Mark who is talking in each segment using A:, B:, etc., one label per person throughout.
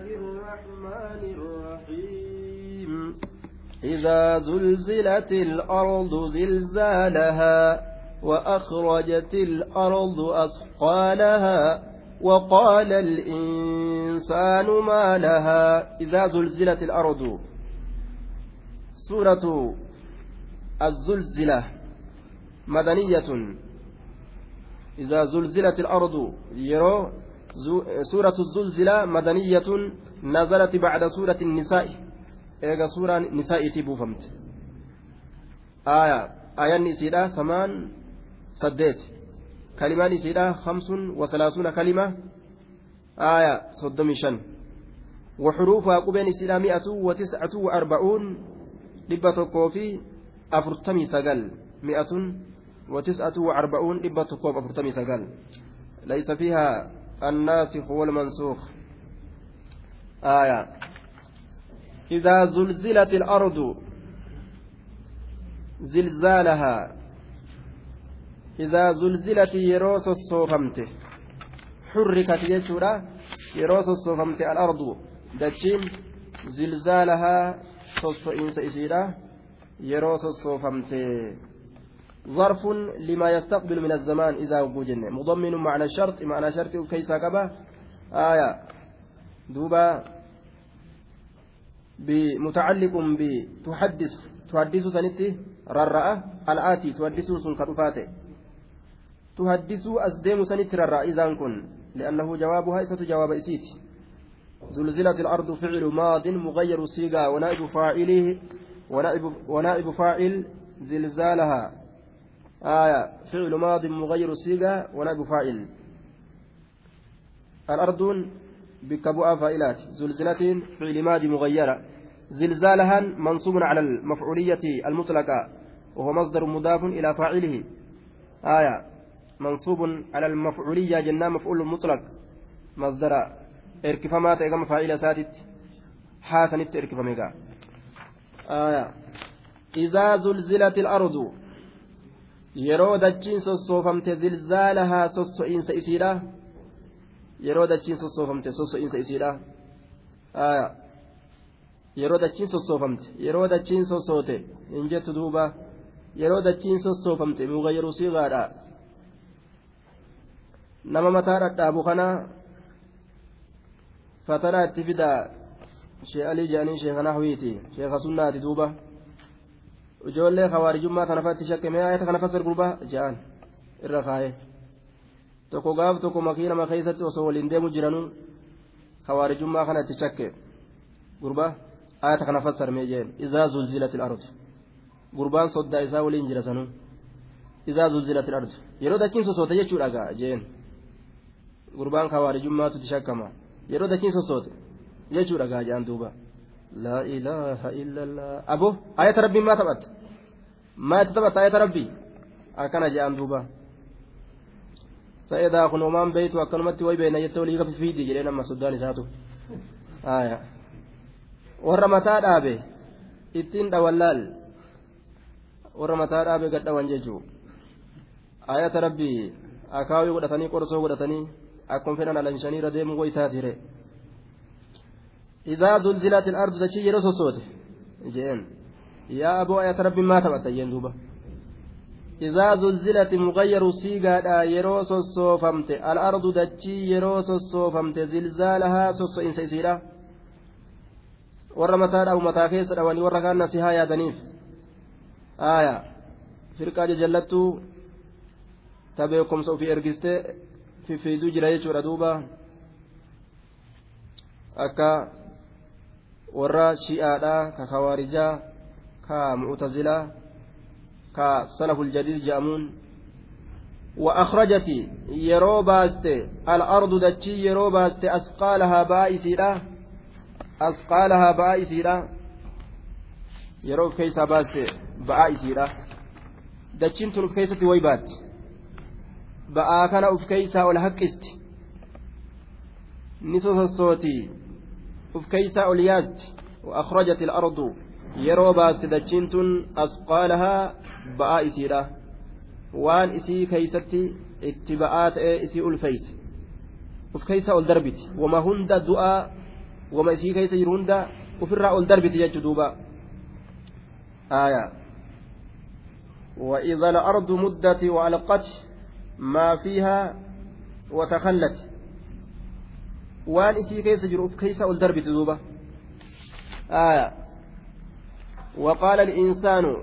A: الرحمن الرحيم. إذا زلزلت الأرض زلزالها وأخرجت الأرض أثقالها وقال الإنسان ما لها. إذا زلزلت الأرض. سورة الزلزلة مدنية. إذا زلزلت الأرض. يرو سورة الزلزلة مدنية نزلت بعد سورة النساء. إيجا سورة النساء تبوفمت آية. آية نسيرة ثمان سديت. كلمة نسيرة خمس وثلاثون كلمة. آية صدم شن وحروفها قبين نسيرة مئة وتسعة وأربعون. لبة كوفي أفرتمي سجل. مئة وتسعة وأربعون لبة كوف أفرتمي سجل. ليس فيها الناسخ والمنسوخ. آية. إذا زلزلت الأرض زلزالها. إذا زلزلت يروس الصوفمت. حركت يجورا يروس الصوفمت الأرض. دجين زلزالها صوصئين إسيرا يروس الصوفمت. ظرف لما يستقبل من الزمان إذا وجدنا. مضمن معنى الشرط معنى شرط كيس كبا آية. دوبا. بمتعلق بتحدث تحدث سنتي ررأة الآتي تحدث سن كرفاته تحدث أسديم سنتي ررأة إذا كن. لأنه جوابها إسة جواب إسيتي زلزلت الأرض فعل ماض مغير صيغة. ونائب فاعله ونائب, ونائب فاعل زلزالها. آية فعل ماض مغير صيغة ونائب فاعل. الأرض بكبوء فائلات. زلزلة فعل ماضي مغيرة. زلزالها منصوب على المفعولية المطلقة وهو مصدر مضاف إلى فاعله. آية منصوب على المفعولية جنة مفعول مطلق. مصدر اركفما تيغم فاعل ساتت. حاسنت اركفميغا. آية إذا زلزلت الأرض yeroo dachiin sossoofamte zilzaalahaa sosso'iinsa isiidha yeroo dachiin sossoofamte sosso'iinsa isiidha yeroo dachiin sossoofamte yeroo dachiin sossoote hin jettu duuba yeroo dachiin sossoofamte mugayyaru siigaadha nama mataa dhadhaabu kana fatanaa itti fidaa shee alii jedhanii sheekha nahwiiti sheekha sunnaati duuba ijoollee khawaarijummaa kana fatti shakkame ayata kana fassar gurbaa ja'an irra kaa'e tokko gaaf tokko makiinama keessatti osoo waliin deemu jiranuu khawaarijummaa kana itti shakke gurbaa ayata kana fassarmee jeen izaa zulzilati ardi gurbaan soddaa isaa waliin jira sanuu izaa zulzilati ardi yeroo dachiin sosoote jechuudha gaa jeen gurbaan khawaarijummaatu itti shakkama yeroo dachiin sosoote jechuudha gaa ja'an duuba. لا إله إلا الله أبو آية ربي ما ثبت ما تثبت آية ربي أكن جاء دوبا فإذا كن أمام بيت وأكلمت ويبين يتولي في فيدي جلنا ما سودان ساتو آية mataa dhaabe ittiin dhawallaal warra mataa dhaabe gad dhawan jechuu ayata rabbii akaawii godhatanii qorsoo godhatanii akkuma fedhan alanshanii irra deemuu wayitaatire إذا زلزلت الأرض دشي يرو سوسوت جين يا أبو آية ربي ما تبت يندوبة إذا زلزلت مغير سيغا يرو سوسوفمت الأرض دشي يرو سوسوفمت زلزالها سوسو إن سيسيرا mataa keessa dhawanii warra kaan nasihaa yaadaniif aaya firqaa jajallattuu ta beekumsa ofii ergistee fiffiiduu jira jechuudha duuba akka warra shi'aadha ka kawaarijaa ka mu'tazilaa ka salaful jadiid jedhamuun وأخرجت يرو باست الأرض دتشي يرو باست أثقالها بائسيرا أثقالها بائسيرا يرو كيسا باست بائسيرا دتشين تنف كيسة ويبات بآ كان أف كيسا والحقست نصوص الصوتي uf keeysaa ol yaasti وأخرجت الأرض yeroo baaste dachiin tun asqaalahaa ba'aa isiidha waan isii keeysatti itti ba'aa ta'ee isii ulfeeyse uf keeysa ol darbiti wama hunda du'aa wama isii keessa jiru hunda ofirraa ol darbiti jechuu duuba آية وإذا الأرض مدت وألقت ما فيها وتخلت وان إسي كيس جرؤف كيس الدرب تذوبة آية وقال الإنسان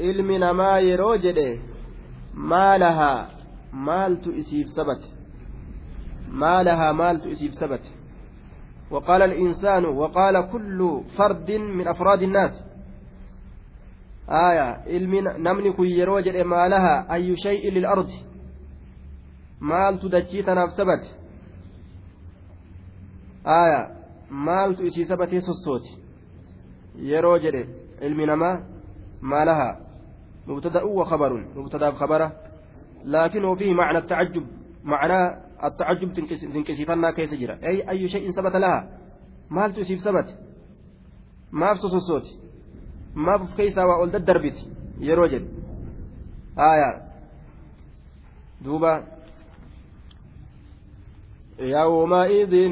A: علمنا ما يروجد ما لها مالت إسيف سبت ما لها مالت إسيف سبت وقال الإنسان وقال كل فرد من أفراد الناس آية ilmi namni kun yeroo jedhe maalaha ayyu shay'in lil ardi? Maaltu sabate آية maaltu isii sabatee sossooti yeroo jedhe ilmi namaa maalaha مبتدأ وخبر مبتدأ خبره لكن وفيه معنى التعجب معنى التعجب تنكسفنا كيس جرا أي أي شيء ثبت لها مال تسيب ثبت ما في صوت maaf of keessaa waa ol daddarbiti yeroo jedhe aayaa duuba يومئذ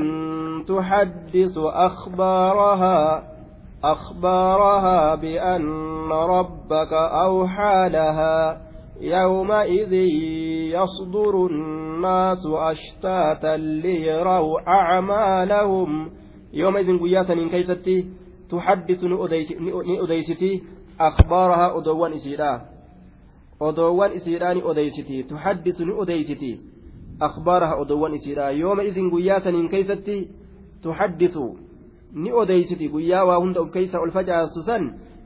A: تحدث أخبارها أخبارها بأن ربك أوحى لها. يومئذ يصدر الناس أشتاتا ليروا أعمالهم. يومئذ قياسا إن كيستي تحدث نؤديستي أخبارها أدوان إسيرا. أدوان إسيرا نؤديستي تحدث نؤديستي. أخبارها أدوان إسيرا. يوم إذن قياسا إن كيستي تحدث. نؤديستي قيا وهند أبكيس الفجأة سسن.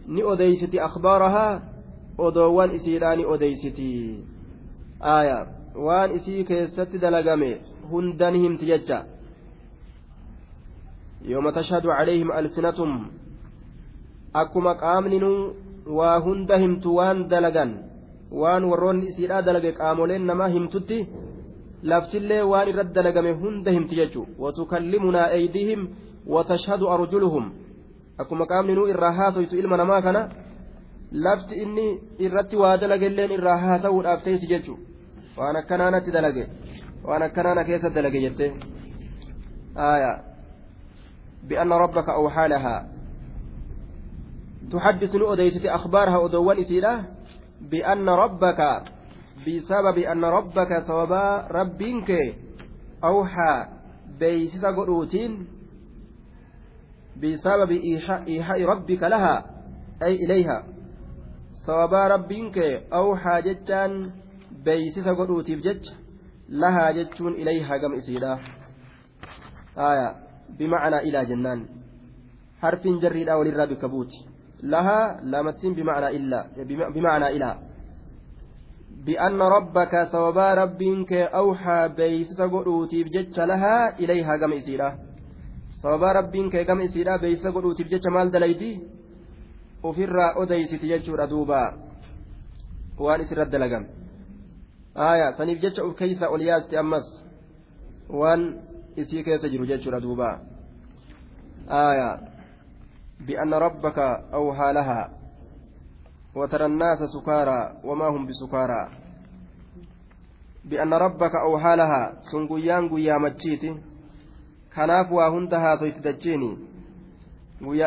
A: نؤديستي أخبارها أدوان إسيرا. نؤديستي آية. waan isii keessatti dalagame hundan himti jecha يوم تشهد عليهم ألسنتهم. أكما قامنين وهند همت وان دلقا وان ورون إسيرا دلق قامولين نما همتتي لفتلي وان رد دلقم هند همت يجو وتكلمنا أيديهم وتشهد أرجلهم. أكما قامنين إراها سويت إلما نما كان. لفت إني إرت وادلق اللين إراها سوء أفتيس ججو وأنا كنانة دلق وأنا كنانة كيس دلق جته آية. بأن ربك أوحى لها. تحدث أديست أخبارها أدوان إسيلا بأن ربك بسبب أن ربك ثوابا ربك أوحى بيسس قروتين بسبب إيحاء ربك لها أي إليها. ثوابا ربك أوحى جتان بيسس قروتيف جج لها جتون إليها قم إسيلا آية بمعنى إلى جنان. حرف جريد أو للراب كبوت لها لامتين بمعنى إلا بمعنى إلى. بأن ربك ثوبا ربك أوحى بيس قلوتي بجتش لها إليها كم إسيرا ثوبا ربك كم إسيرا بيس قلوتي بجتش مال دليدي ofirraa odeysiti jechuudha duuba waan isirra dalagan aya saniif jecha uf keeysa ol yaaste ammas waan isii keessa jiru jechuudha duuba آية بأن ربك أوحى لها وترى الناس سكارى وما هم بسكارى بأن ربك أوحى لها سنقيان قيا مجيتي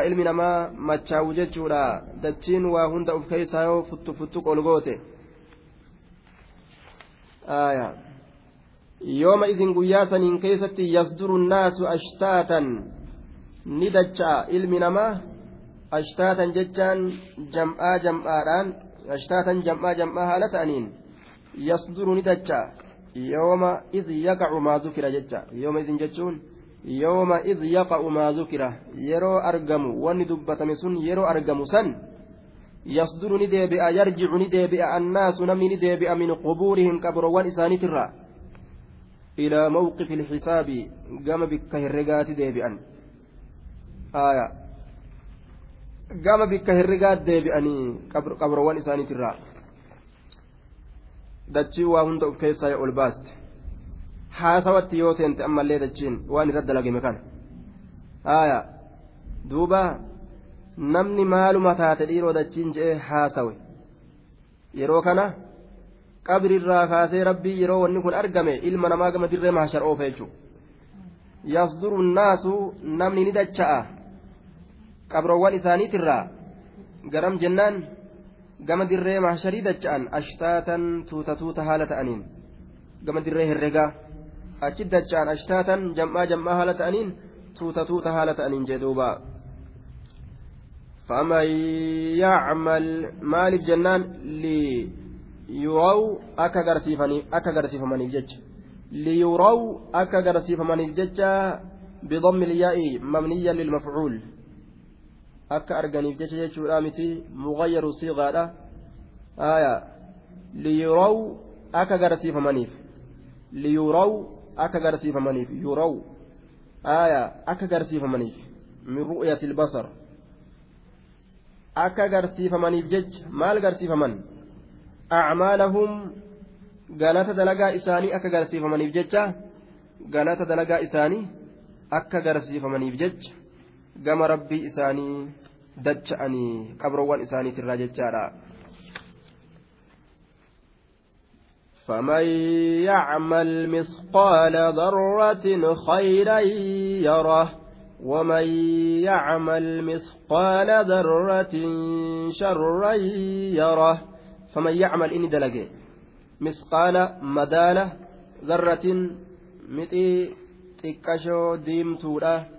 A: ilmi namaa machaawu jechuudha dachiin waa hunda uf keessaa yoo futtu futtu qolgoote aayaa yooma isin guyyaa saniin keessatti yasduru nnaasu ashtaatan ni dacha'a ilmi namaa ashtaatan jechaan jam'aa jam'aadhaan ashtaatan jam'aa jam'aa haala ta'aniin yasduru ni dacha'a yooma iz yaqacu maa zukira jecha yooma isin jechuun yooma iz yaqa'u maa zukira yeroo argamu wanni dubbatame sun yeroo argamu san yasduru ni deebi'a yarjicu ni deebi'a annaasu namni ni deebi'a min qubuurihim qabrowwan isaaniitirraa إلى موقف الحساب قام بك هرقات ديبئا آية gama bikka herregaa deebi'anii qabroowwan isaaniitirraa dachiin waa hunda of keessaa ol baaste. Haasawatti yoo seente ammallee dachiin waan irra dalagame kana. Haaya duuba namni maaluma taate dhiiroo dachiin je'ee haasawe. Yeroo kana qabrirraa kaasee rabbii yeroo wanni kun argame ilma namaa gama dirree mahashar oofa jechuudha yasduru naasu namni ni dacha'a. Qabroowwan isaaniitirraa garam jennaan gama dirree mahsharii dacha'an ashtaatan tuuta tuuta haala ta'aniin gama dirree herregaa achi dacha'an ashtaatan jam'aa jam'aa haala ta'aniin tuuta tuuta haala ta'aniin jedhuuba فمن يعمل مالف جنان ليروا أكا قرسيفمني جج ليروا أكا قرسيفمني جج بضم الياء مبنيا للمفعول akka arganiif jecha jechuudha miti. Mughayyaru siigaadha aya. Liyuraw akka garsiifamaniif liyuraw akka garsiifamaniif yuraw. Akka garsiifamaniif min ru'yati ilbasar akka garsiifamaniif jecha. Maal garsiifaman acmaalahum galata dalagaa isaanii akka garsiifamaniif jecha. Galata dalagaa isaanii akka garsiifamaniif jecha gama rabbii isaanii dacha'anii qabroowwan isaaniitirraa jechaadha. فمن يعمل مثقال ذرة خيرا يره ومن يعمل مثقال ذرة شرا يره فمن يعمل إني دلقي مثقال مدالة ذرة متي تكشو ديمتورة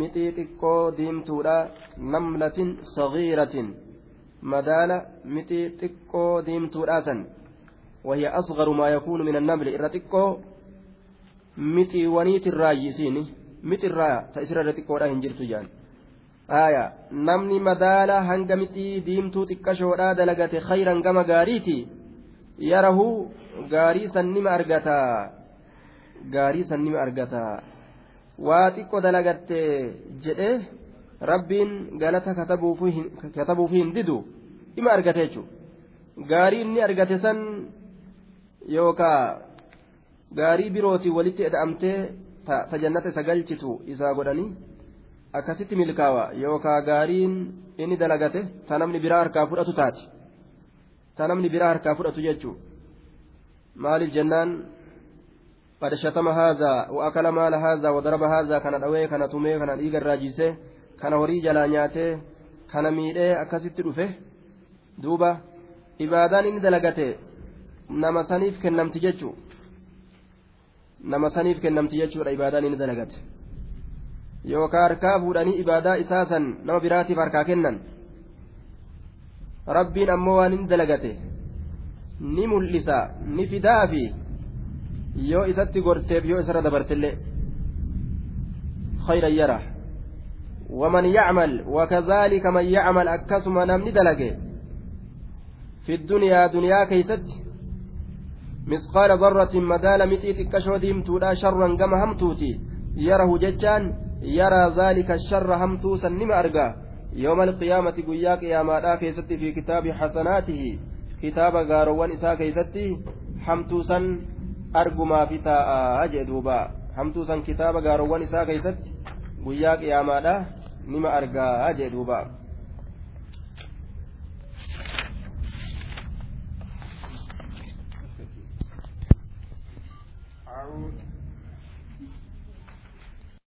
A: mixii xiqqoo diimtuudha namlatin sagiiratin madaala mixii xiqqoo diimtuudha san. وهي أصغر ما يكون من النمل الرتقو متي ونيت الرايسين متي الرا تأسر الرتقو لا هنجرت جان آية نمني مدالا هنگ متي ديمتو تكشورا دلغت خيرا كما غاريتي يره غاري سنم أرغتا غاري سنم أرغتا waa xiqqoo dalagatte jedhee rabbiin galata katabuuf hin didu ima argate jechuudha gaarii inni argate san yookaa gaarii birootiin walitti eda'amtee ta jannata isa galchitu isaa godhanii akkasitti milkaawa. Yookaa gaariin inni dalagate ta namni biraa harkaa fudhatu taati. Ta namni biraa harkaa fudhatu jechuudha maaliif jennaan. قد شتم هذا وأكل مال هذا وضرب هذا كان دوي كان تمي كان ديغ الراجيسه كان هوري جلا نياته كان ميدhe akkasitti dhufe duuba ibaadaan inni dalagate nama saniif kennamti jechuu nama saniif kennamti jechuudha ibaadaan inni dalagate yookaan harkaa fuudhanii ibaadaa isaa san nama biraatiif harkaa kennan rabbiin ammoo waan inni dalagate ni mul'isa ni fidaa fi yoo isatti gorteef yoo isarra dabartillee خيرا يرى ومن يعمل وكذلك من يعمل أكسم نمني دلقه في الدنيا دنيا كيست مثقال ذرة مدال متيت كشوديم تودا شرا كما همتوتي يره ججان يرى ذلك الشر همتوسا نما أرقى يوم القيامة قياك يا مادا كيست في كتاب حسناته كتاب غاروان إسا كيست همتوسا argumaa fi taa'aa jee duuba hamtuu san kitaaba gaarowwan isaa keeysatti guyyaa qiyaamaadha nima argaa jee duuba أعوذ